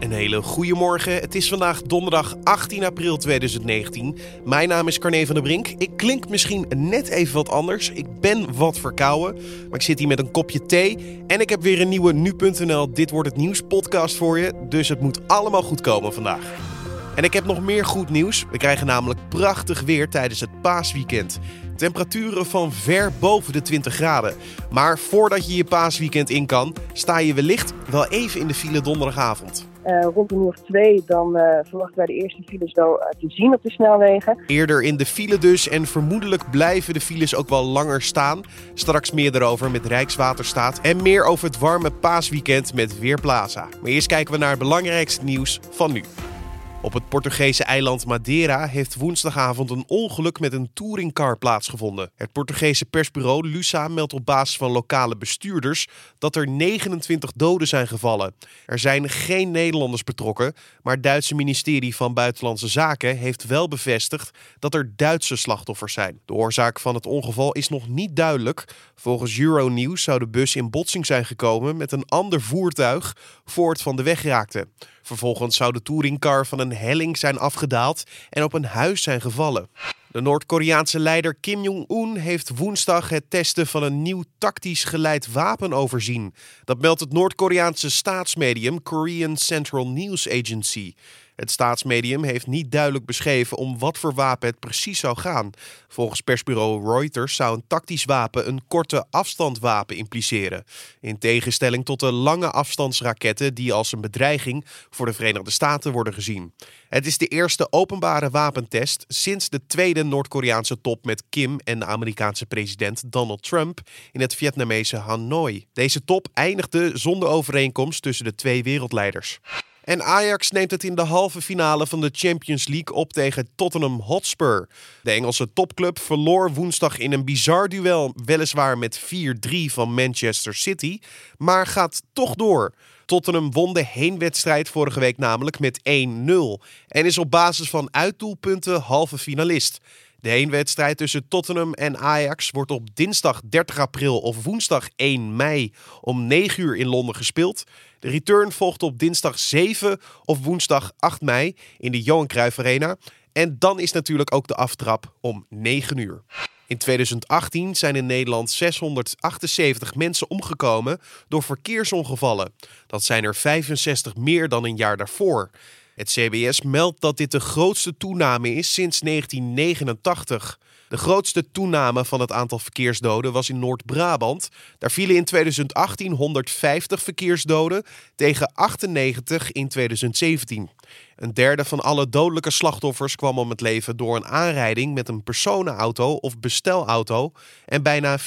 Een hele goede morgen. Het is vandaag donderdag 18 april 2019. Mijn naam is Carne van der Brink. Ik klink misschien net even wat anders. Ik ben wat verkouden, maar ik zit hier met een kopje thee. En ik heb weer een nieuwe Nu.nl Dit Wordt Het Nieuws podcast voor je. Dus het moet allemaal goed komen vandaag. En ik heb nog meer goed nieuws. We krijgen namelijk prachtig weer tijdens het paasweekend. Temperaturen van ver boven de 20 graden. Maar voordat je je paasweekend in kan, sta je wellicht wel even in de file donderdagavond. Uh, rond een uur of twee, dan uh, verwachten wij de eerste files wel uh, te zien op de snelwegen. Eerder in de file dus en vermoedelijk blijven de files ook wel langer staan. Straks meer erover met Rijkswaterstaat en meer over het warme paasweekend met Weerplaza. Maar eerst kijken we naar het belangrijkste nieuws van nu. Op het Portugese eiland Madeira heeft woensdagavond een ongeluk met een touringcar plaatsgevonden. Het Portugese persbureau Lusa meldt op basis van lokale bestuurders dat er 29 doden zijn gevallen. Er zijn geen Nederlanders betrokken, maar het Duitse ministerie van Buitenlandse Zaken heeft wel bevestigd dat er Duitse slachtoffers zijn. De oorzaak van het ongeval is nog niet duidelijk. Volgens Euronews zou de bus in botsing zijn gekomen met een ander voertuig voor het van de weg raakte. Vervolgens zou de touringcar van een helling zijn afgedaald en op een huis zijn gevallen. De Noord-Koreaanse leider Kim Jong-un heeft woensdag het testen van een nieuw tactisch geleid wapen overzien. Dat meldt het Noord-Koreaanse staatsmedium Korean Central News Agency. Het staatsmedium heeft niet duidelijk beschreven om wat voor wapen het precies zou gaan. Volgens persbureau Reuters zou een tactisch wapen een korte afstandwapen impliceren. In tegenstelling tot de lange afstandsraketten die als een bedreiging voor de Verenigde Staten worden gezien. Het is de eerste openbare wapentest sinds de tweede Noord-Koreaanse top met Kim en de Amerikaanse president Donald Trump in het Vietnamese Hanoi. Deze top eindigde zonder overeenkomst tussen de twee wereldleiders. En Ajax neemt het in de halve finale van de Champions League op tegen Tottenham Hotspur. De Engelse topclub verloor woensdag in een bizar duel, weliswaar met 4-3 van Manchester City, maar gaat toch door. Tottenham won de heenwedstrijd vorige week namelijk met 1-0 en is op basis van uitdoelpunten halve finalist. De heenwedstrijd tussen Tottenham en Ajax wordt op dinsdag 30 april of woensdag 1 mei om 9 uur in Londen gespeeld. De return volgt op dinsdag 7 of woensdag 8 mei in de Johan Cruijff Arena. En dan is natuurlijk ook de aftrap om 9 uur. In 2018 zijn in Nederland 678 mensen omgekomen door verkeersongevallen. Dat zijn er 65 meer dan een jaar daarvoor. Het CBS meldt dat dit de grootste toename is sinds 1989. De grootste toename van het aantal verkeersdoden was in Noord-Brabant. Daar vielen in 2018 150 verkeersdoden tegen 98 in 2017. Een derde van alle dodelijke slachtoffers kwam om het leven door een aanrijding met een personenauto of bestelauto en bijna 14%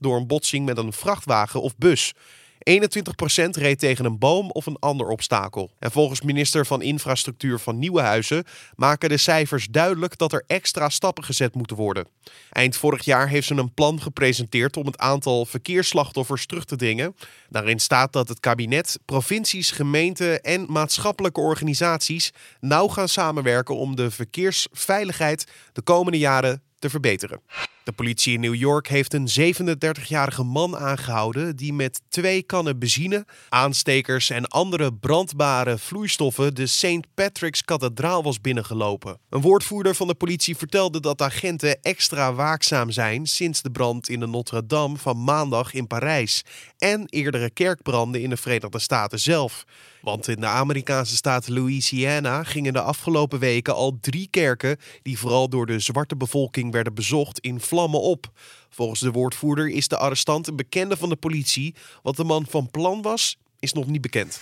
door een botsing met een vrachtwagen of bus. 21% reed tegen een boom of een ander obstakel. En volgens minister van Infrastructuur van Nieuwenhuizen maken de cijfers duidelijk dat er extra stappen gezet moeten worden. Eind vorig jaar heeft ze een plan gepresenteerd om het aantal verkeersslachtoffers terug te dringen. Daarin staat dat het kabinet, provincies, gemeenten en maatschappelijke organisaties nauw gaan samenwerken om de verkeersveiligheid de komende jaren te verbeteren. De politie in New York heeft een 37-jarige man aangehouden die met twee kannen benzine, aanstekers en andere brandbare vloeistoffen de St. Patrick's kathedraal was binnengelopen. Een woordvoerder van de politie vertelde dat agenten extra waakzaam zijn sinds de brand in de Notre-Dame van maandag in Parijs en eerdere kerkbranden in de Verenigde Staten zelf. Want in de Amerikaanse staat Louisiana gingen de afgelopen weken al drie kerken, die vooral door de zwarte bevolking werden bezocht, in vlammen op. Volgens de woordvoerder is de arrestant een bekende van de politie. Wat de man van plan was, is nog niet bekend.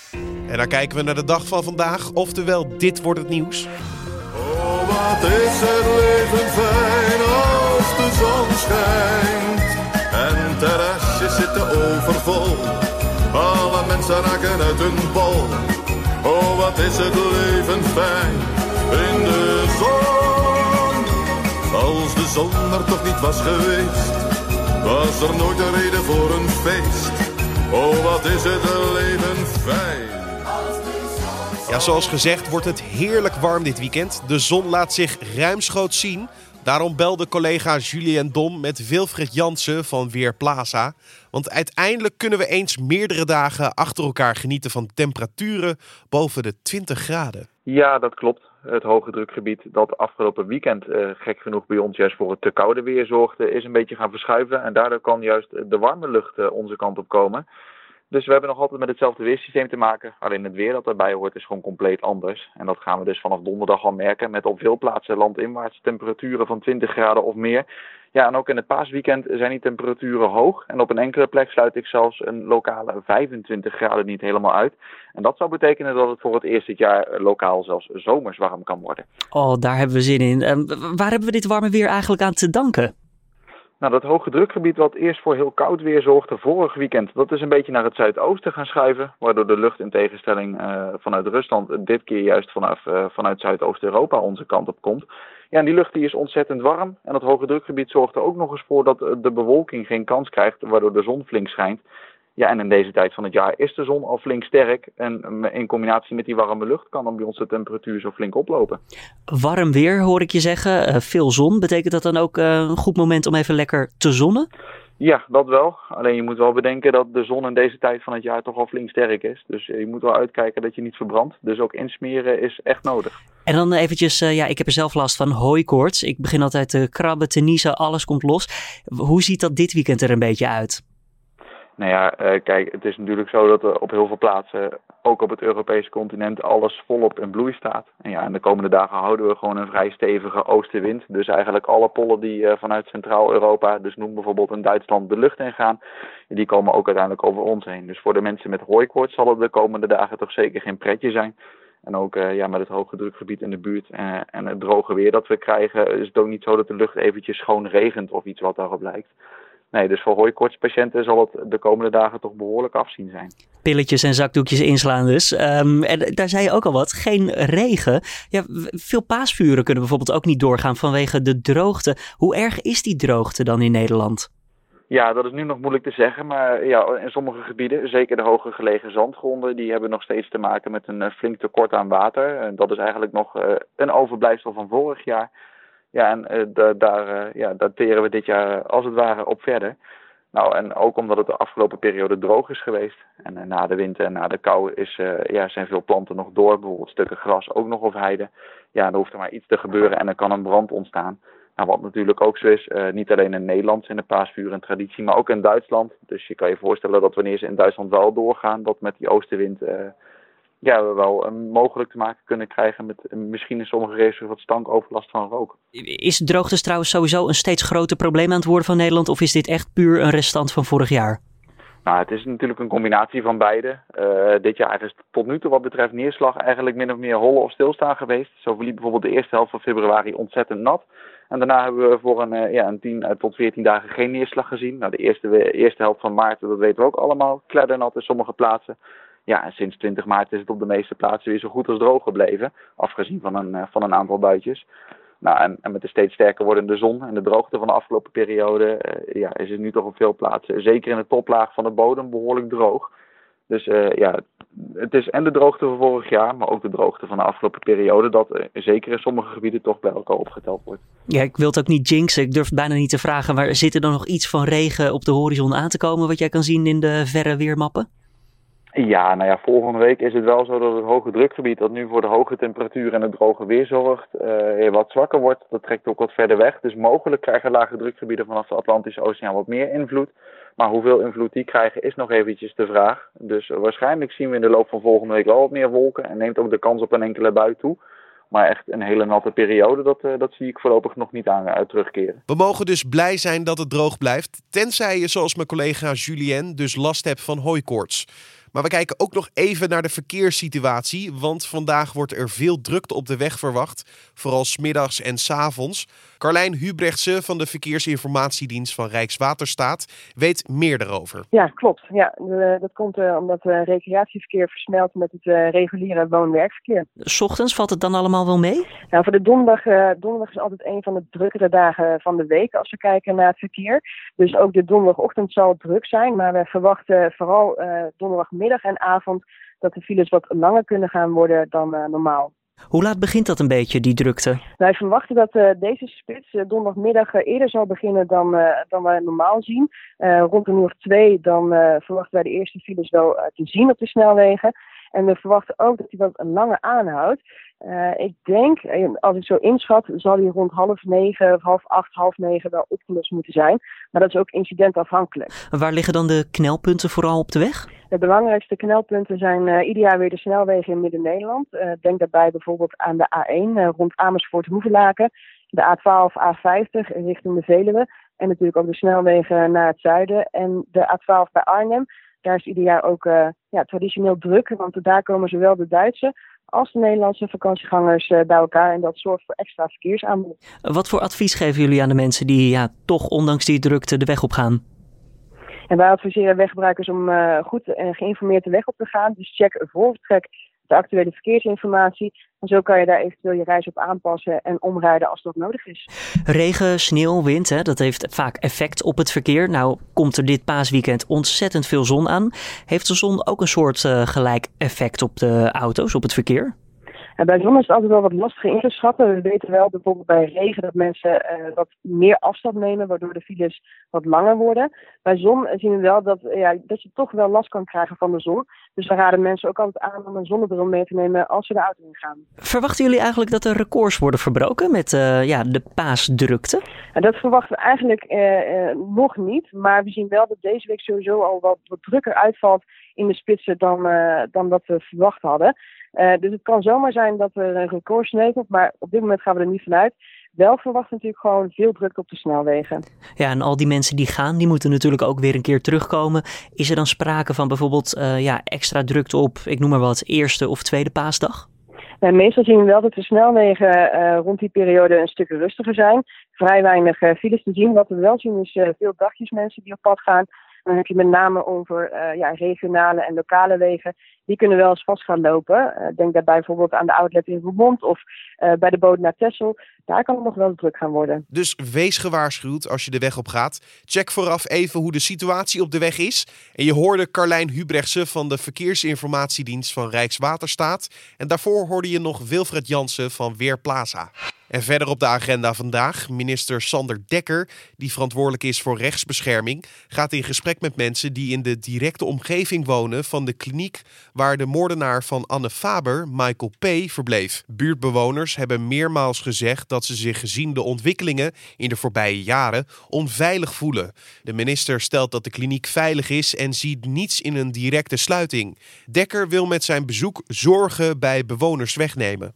En dan kijken we naar de dag van vandaag, oftewel dit wordt het nieuws. Oh, wat is het leven fijn als de zon schijnt en terrasjes zitten overvol. Alle mensen raken uit hun bol. Oh, wat is het leven fijn in de zon. Als de zon er toch niet was geweest, was er nooit een reden voor een feest. Oh, wat is het leven fijn. Ja, zoals gezegd wordt het heerlijk warm dit weekend. De zon laat zich ruimschoots zien. Daarom belde collega Julien Dom met Wilfred Jansen van Weerplaza. Want uiteindelijk kunnen we eens meerdere dagen achter elkaar genieten van temperaturen boven de 20 graden. Ja, dat klopt. Het hoge drukgebied dat afgelopen weekend uh, gek genoeg bij ons juist voor het te koude weer zorgde, is een beetje gaan verschuiven. En daardoor kan juist de warme lucht uh, onze kant op komen. Dus we hebben nog altijd met hetzelfde weersysteem te maken. Alleen het weer dat erbij hoort is gewoon compleet anders. En dat gaan we dus vanaf donderdag al merken met op veel plaatsen landinwaarts temperaturen van 20 graden of meer. Ja, en ook in het paasweekend zijn die temperaturen hoog. En op een enkele plek sluit ik zelfs een lokale 25 graden niet helemaal uit. En dat zou betekenen dat het voor het eerst dit jaar lokaal zelfs zomers warm kan worden. Oh, daar hebben we zin in. Uh, waar hebben we dit warme weer eigenlijk aan te danken? Nou, dat hoge drukgebied wat eerst voor heel koud weer zorgde vorig weekend, dat is een beetje naar het zuidoosten gaan schuiven. Waardoor de lucht in tegenstelling uh, vanuit Rusland dit keer juist vanaf, uh, vanuit Zuidoost-Europa onze kant op komt. Ja, en die lucht die is ontzettend warm. En dat hoge drukgebied zorgt er ook nog eens voor dat de bewolking geen kans krijgt, waardoor de zon flink schijnt. Ja, en in deze tijd van het jaar is de zon al flink sterk. En in combinatie met die warme lucht kan dan bij ons de temperatuur zo flink oplopen. Warm weer hoor ik je zeggen. Uh, veel zon. Betekent dat dan ook uh, een goed moment om even lekker te zonnen? Ja, dat wel. Alleen je moet wel bedenken dat de zon in deze tijd van het jaar toch al flink sterk is. Dus je moet wel uitkijken dat je niet verbrandt. Dus ook insmeren is echt nodig. En dan eventjes, uh, ja, ik heb er zelf last van hooikoorts. Ik begin altijd te krabben, te niezen, alles komt los. Hoe ziet dat dit weekend er een beetje uit? Nou ja, uh, kijk, het is natuurlijk zo dat er op heel veel plaatsen, ook op het Europese continent, alles volop in bloei staat. En ja, in de komende dagen houden we gewoon een vrij stevige oostenwind. Dus eigenlijk alle pollen die uh, vanuit Centraal-Europa, dus noem bijvoorbeeld in Duitsland, de lucht ingaan, die komen ook uiteindelijk over ons heen. Dus voor de mensen met hooikoorts zal het de komende dagen toch zeker geen pretje zijn. En ook uh, ja, met het hoge drukgebied in de buurt en het droge weer dat we krijgen, is het ook niet zo dat de lucht eventjes schoon regent of iets wat daarop lijkt. Nee, dus voor hooikoortspatiënten zal het de komende dagen toch behoorlijk afzien zijn. Pilletjes en zakdoekjes inslaan dus. Um, en daar zei je ook al wat, geen regen. Ja, veel paasvuren kunnen bijvoorbeeld ook niet doorgaan vanwege de droogte. Hoe erg is die droogte dan in Nederland? Ja, dat is nu nog moeilijk te zeggen, maar ja, in sommige gebieden, zeker de hoger gelegen zandgronden, die hebben nog steeds te maken met een flink tekort aan water. En dat is eigenlijk nog uh, een overblijfsel van vorig jaar. Ja, en uh, daar uh, ja, dateren we dit jaar als het ware op verder. Nou, en ook omdat het de afgelopen periode droog is geweest. En na de winter en na de kou is, ja, zijn veel planten nog door. Bijvoorbeeld stukken gras ook nog of heide. Ja, dan hoeft er maar iets te gebeuren en er kan een brand ontstaan. Nou, wat natuurlijk ook zo is, niet alleen in Nederland in de paasvuur een traditie, maar ook in Duitsland. Dus je kan je voorstellen dat wanneer ze in Duitsland wel doorgaan, dat met die oostenwind ja, we wel uh, mogelijk te maken kunnen krijgen met uh, misschien in sommige regio's wat stankoverlast van rook. Is droogte trouwens sowieso een steeds groter probleem aan het worden van Nederland of is dit echt puur een restant van vorig jaar? Nou, het is natuurlijk een combinatie van beide. Uh, dit jaar is tot nu toe wat betreft neerslag eigenlijk min of meer hollen of stilstaan geweest. Zo verliep bijvoorbeeld de eerste helft van februari ontzettend nat. En daarna hebben we voor een, ja, een 10 tot 14 dagen geen neerslag gezien. Nou, de eerste, eerste helft van maart, dat weten we ook allemaal, kleddernat in sommige plaatsen. Ja, sinds 20 maart is het op de meeste plaatsen weer zo goed als droog gebleven. Afgezien van een, van een aantal buitjes. Nou, en, met de steeds sterker wordende zon en de droogte van de afgelopen periode uh, ja, is het nu toch op veel plaatsen, zeker in de toplaag van de bodem, behoorlijk droog. Dus uh, ja, het is en de droogte van vorig jaar, maar ook de droogte van de afgelopen periode, dat zeker in sommige gebieden toch bij elkaar opgeteld wordt. Ja, ik wil het ook niet jinxen, ik durf het bijna niet te vragen, maar zit er dan nog iets van regen op de horizon aan te komen wat jij kan zien in de verre weermappen? Ja, nou ja, volgende week is het wel zo dat het hoge drukgebied dat nu voor de hoge temperatuur en het droge weer zorgt, uh, wat zwakker wordt. Dat trekt ook wat verder weg. Dus mogelijk krijgen lage drukgebieden vanaf de Atlantische Oceaan wat meer invloed. Maar hoeveel invloed die krijgen is nog eventjes de vraag. Dus waarschijnlijk zien we in de loop van volgende week wel wat meer wolken en neemt ook de kans op een enkele bui toe. Maar echt een hele natte periode, dat, uh, dat zie ik voorlopig nog niet aan uit terugkeren. We mogen dus blij zijn dat het droog blijft. Tenzij je, zoals mijn collega Julien, dus last hebt van hooikoorts. Maar we kijken ook nog even naar de verkeerssituatie. Want vandaag wordt er veel drukte op de weg verwacht. Vooral smiddags en s avonds. Carlijn Hubrechtse van de Verkeersinformatiedienst van Rijkswaterstaat weet meer erover. Ja, klopt. Ja, dat komt uh, omdat uh, recreatieverkeer versnelt met het uh, reguliere woon-werkverkeer. S ochtends valt het dan allemaal wel mee? Nou, voor de donderdag, donderdag is altijd een van de drukkere dagen van de week als we kijken naar het verkeer. Dus ook de donderdagochtend zal druk zijn. Maar we verwachten vooral donderdagmiddag en avond dat de files wat langer kunnen gaan worden dan normaal. Hoe laat begint dat een beetje, die drukte? Wij verwachten dat uh, deze spits uh, donderdagmiddag uh, eerder zal beginnen dan, dan wij normaal zien. rond een uur twee dan verwachten wij de eerste files wel te zien op de snelwegen. En we verwachten ook dat hij wat langer aanhoudt. ik denk, als ik zo inschat, zal hij rond half negen, half acht, half negen wel opgelost moeten zijn. Maar dat is ook incidentafhankelijk. Waar liggen dan de knelpunten vooral op de weg? De belangrijkste knelpunten zijn uh, ieder jaar weer de snelwegen in Midden-Nederland. Uh, denk daarbij bijvoorbeeld aan de A1 uh, rond Amersfoort-Hoevelaken, de A12, A50 richting de Veluwe en natuurlijk ook de snelwegen naar het zuiden en de A12 bij Arnhem. Daar is ieder jaar ook ja, traditioneel druk, want daar komen zowel de Duitse als de Nederlandse vakantiegangers bij elkaar en dat zorgt voor extra verkeersaanbod. Wat voor advies geven jullie aan de mensen die ja, toch ondanks die drukte de weg op gaan? En wij adviseren weggebruikers om uh, goed en geïnformeerd de weg op te gaan. Dus check voor vertrek de actuele verkeersinformatie. En zo kan je daar eventueel je reis op aanpassen en omrijden als dat nodig is. Regen, sneeuw, wind, hè, dat heeft vaak effect op het verkeer. Nou komt er dit paasweekend ontzettend veel zon aan. Heeft de zon ook een soort uh, gelijk effect op de auto's, op het verkeer? En bij zon is het altijd wel wat lastiger in te schatten. We weten wel bijvoorbeeld bij regen dat mensen uh, wat meer afstand nemen, waardoor de files wat langer worden. Bij zon zien we wel dat, ja, dat je toch wel last kan krijgen van de zon. Dus we raden mensen ook altijd aan om een zonnebril mee te nemen als ze de auto in gaan. Verwachten jullie eigenlijk dat er records worden verbroken met uh, ja, de paasdrukte? En dat verwachten we eigenlijk uh, nog niet. Maar we zien wel dat deze week sowieso al wat, wat drukker uitvalt in de spitsen dan, dan dat we verwacht hadden. Uh, dus het kan zomaar zijn dat er een record sneuvelt, maar op dit moment gaan we er niet vanuit. Wel verwachten natuurlijk gewoon veel druk op de snelwegen. Ja, en al die mensen die gaan, die moeten natuurlijk ook weer een keer terugkomen. Is er dan sprake van bijvoorbeeld uh, ja, extra drukte op, ik noem maar wat, eerste of tweede paasdag? Nou, meestal zien we wel dat de snelwegen uh, rond die periode een stuk rustiger zijn. Vrij weinig uh, files te zien. Wat we wel zien is uh, veel dagjesmensen die op pad gaan. Dan heb je met name over ja, regionale en lokale wegen die kunnen wel eens vast gaan lopen. Uh, denk daarbij bijvoorbeeld aan de outlet in Vermont of uh, bij de boot naar Texel. Daar kan het nog wel druk gaan worden. Dus wees gewaarschuwd als je de weg op gaat. Check vooraf even hoe de situatie op de weg is. En je hoorde Carlijn Hubrechtse van de Verkeersinformatiedienst van Rijkswaterstaat. En daarvoor hoorde je nog Wilfred Jansen van Weerplaza. En verder op de agenda vandaag, minister Sander Dekker, die verantwoordelijk is voor rechtsbescherming, gaat in gesprek met mensen die in de directe omgeving wonen van de kliniek waar de moordenaar van Anne Faber, Michael P., verbleef. Buurtbewoners hebben meermaals gezegd dat ze zich gezien de ontwikkelingen in de voorbije jaren onveilig voelen. De minister stelt dat de kliniek veilig is en ziet niets in een directe sluiting. Dekker wil met zijn bezoek zorgen bij bewoners wegnemen.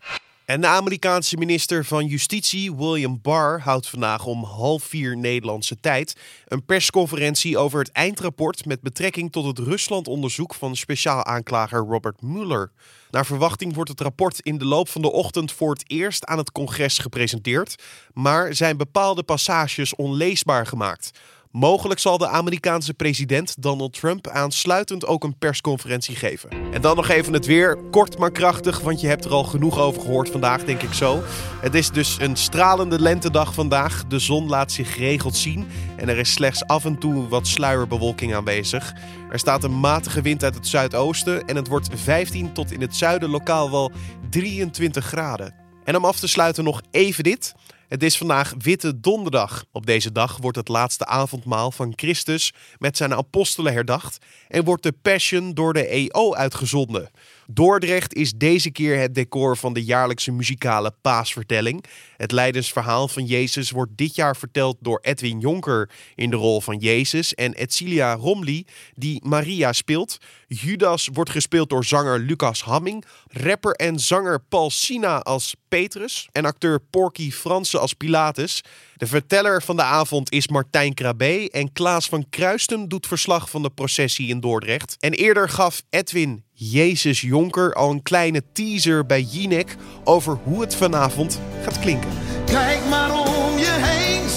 En de Amerikaanse minister van Justitie, William Barr, houdt vandaag om half vier Nederlandse tijd een persconferentie over het eindrapport met betrekking tot het Rusland-onderzoek van speciaal aanklager Robert Mueller. Naar verwachting wordt het rapport in de loop van de ochtend voor het eerst aan het congres gepresenteerd, maar zijn bepaalde passages onleesbaar gemaakt. Mogelijk zal de Amerikaanse president Donald Trump aansluitend ook een persconferentie geven. En dan nog even het weer. Kort maar krachtig, want je hebt er al genoeg over gehoord vandaag, denk ik zo. Het is dus een stralende lentedag vandaag. De zon laat zich geregeld zien en er is slechts af en toe wat sluierbewolking aanwezig. Er staat een matige wind uit het zuidoosten en het wordt 15 tot in het zuiden lokaal wel 23 graden. En om af te sluiten nog even dit. Het is vandaag Witte Donderdag. Op deze dag wordt het laatste avondmaal van Christus met zijn apostelen herdacht en wordt de Passion door de EO uitgezonden. Dordrecht is deze keer het decor van de jaarlijkse muzikale paasvertelling. Het leidensverhaal van Jezus wordt dit jaar verteld door Edwin Jonker in de rol van Jezus en Etcilia Romli die Maria speelt. Judas wordt gespeeld door zanger Lucas Hamming, rapper en zanger Paul Sina als Petrus en acteur Porky Fransen als Pilatus. De verteller van de avond is Martijn Krabbe en Klaas van Kruisten doet verslag van de processie in Dordrecht. En eerder gaf Edwin Jezus Jonker al een kleine teaser bij Jinek over hoe het vanavond gaat klinken. Kijk maar om je heen,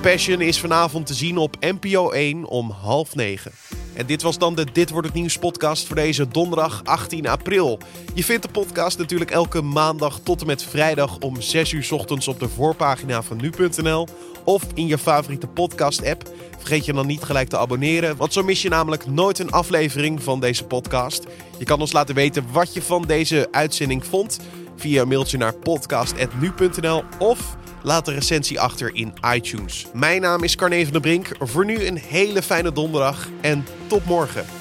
Passion is vanavond te zien op NPO 1 om half negen. En dit was dan de Dit Wordt Het Nieuws podcast voor deze donderdag 18 april. Je vindt de podcast natuurlijk elke maandag tot en met vrijdag om 6 uur ochtends op de voorpagina van nu.nl of in je favoriete podcast app. Vergeet je dan niet gelijk te abonneren, want zo mis je namelijk nooit een aflevering van deze podcast. Je kan ons laten weten wat je van deze uitzending vond via een mailtje naar podcast.nu.nl of laat een recensie achter in iTunes. Mijn naam is Carne van der Brink. Voor nu een hele fijne donderdag en tot morgen.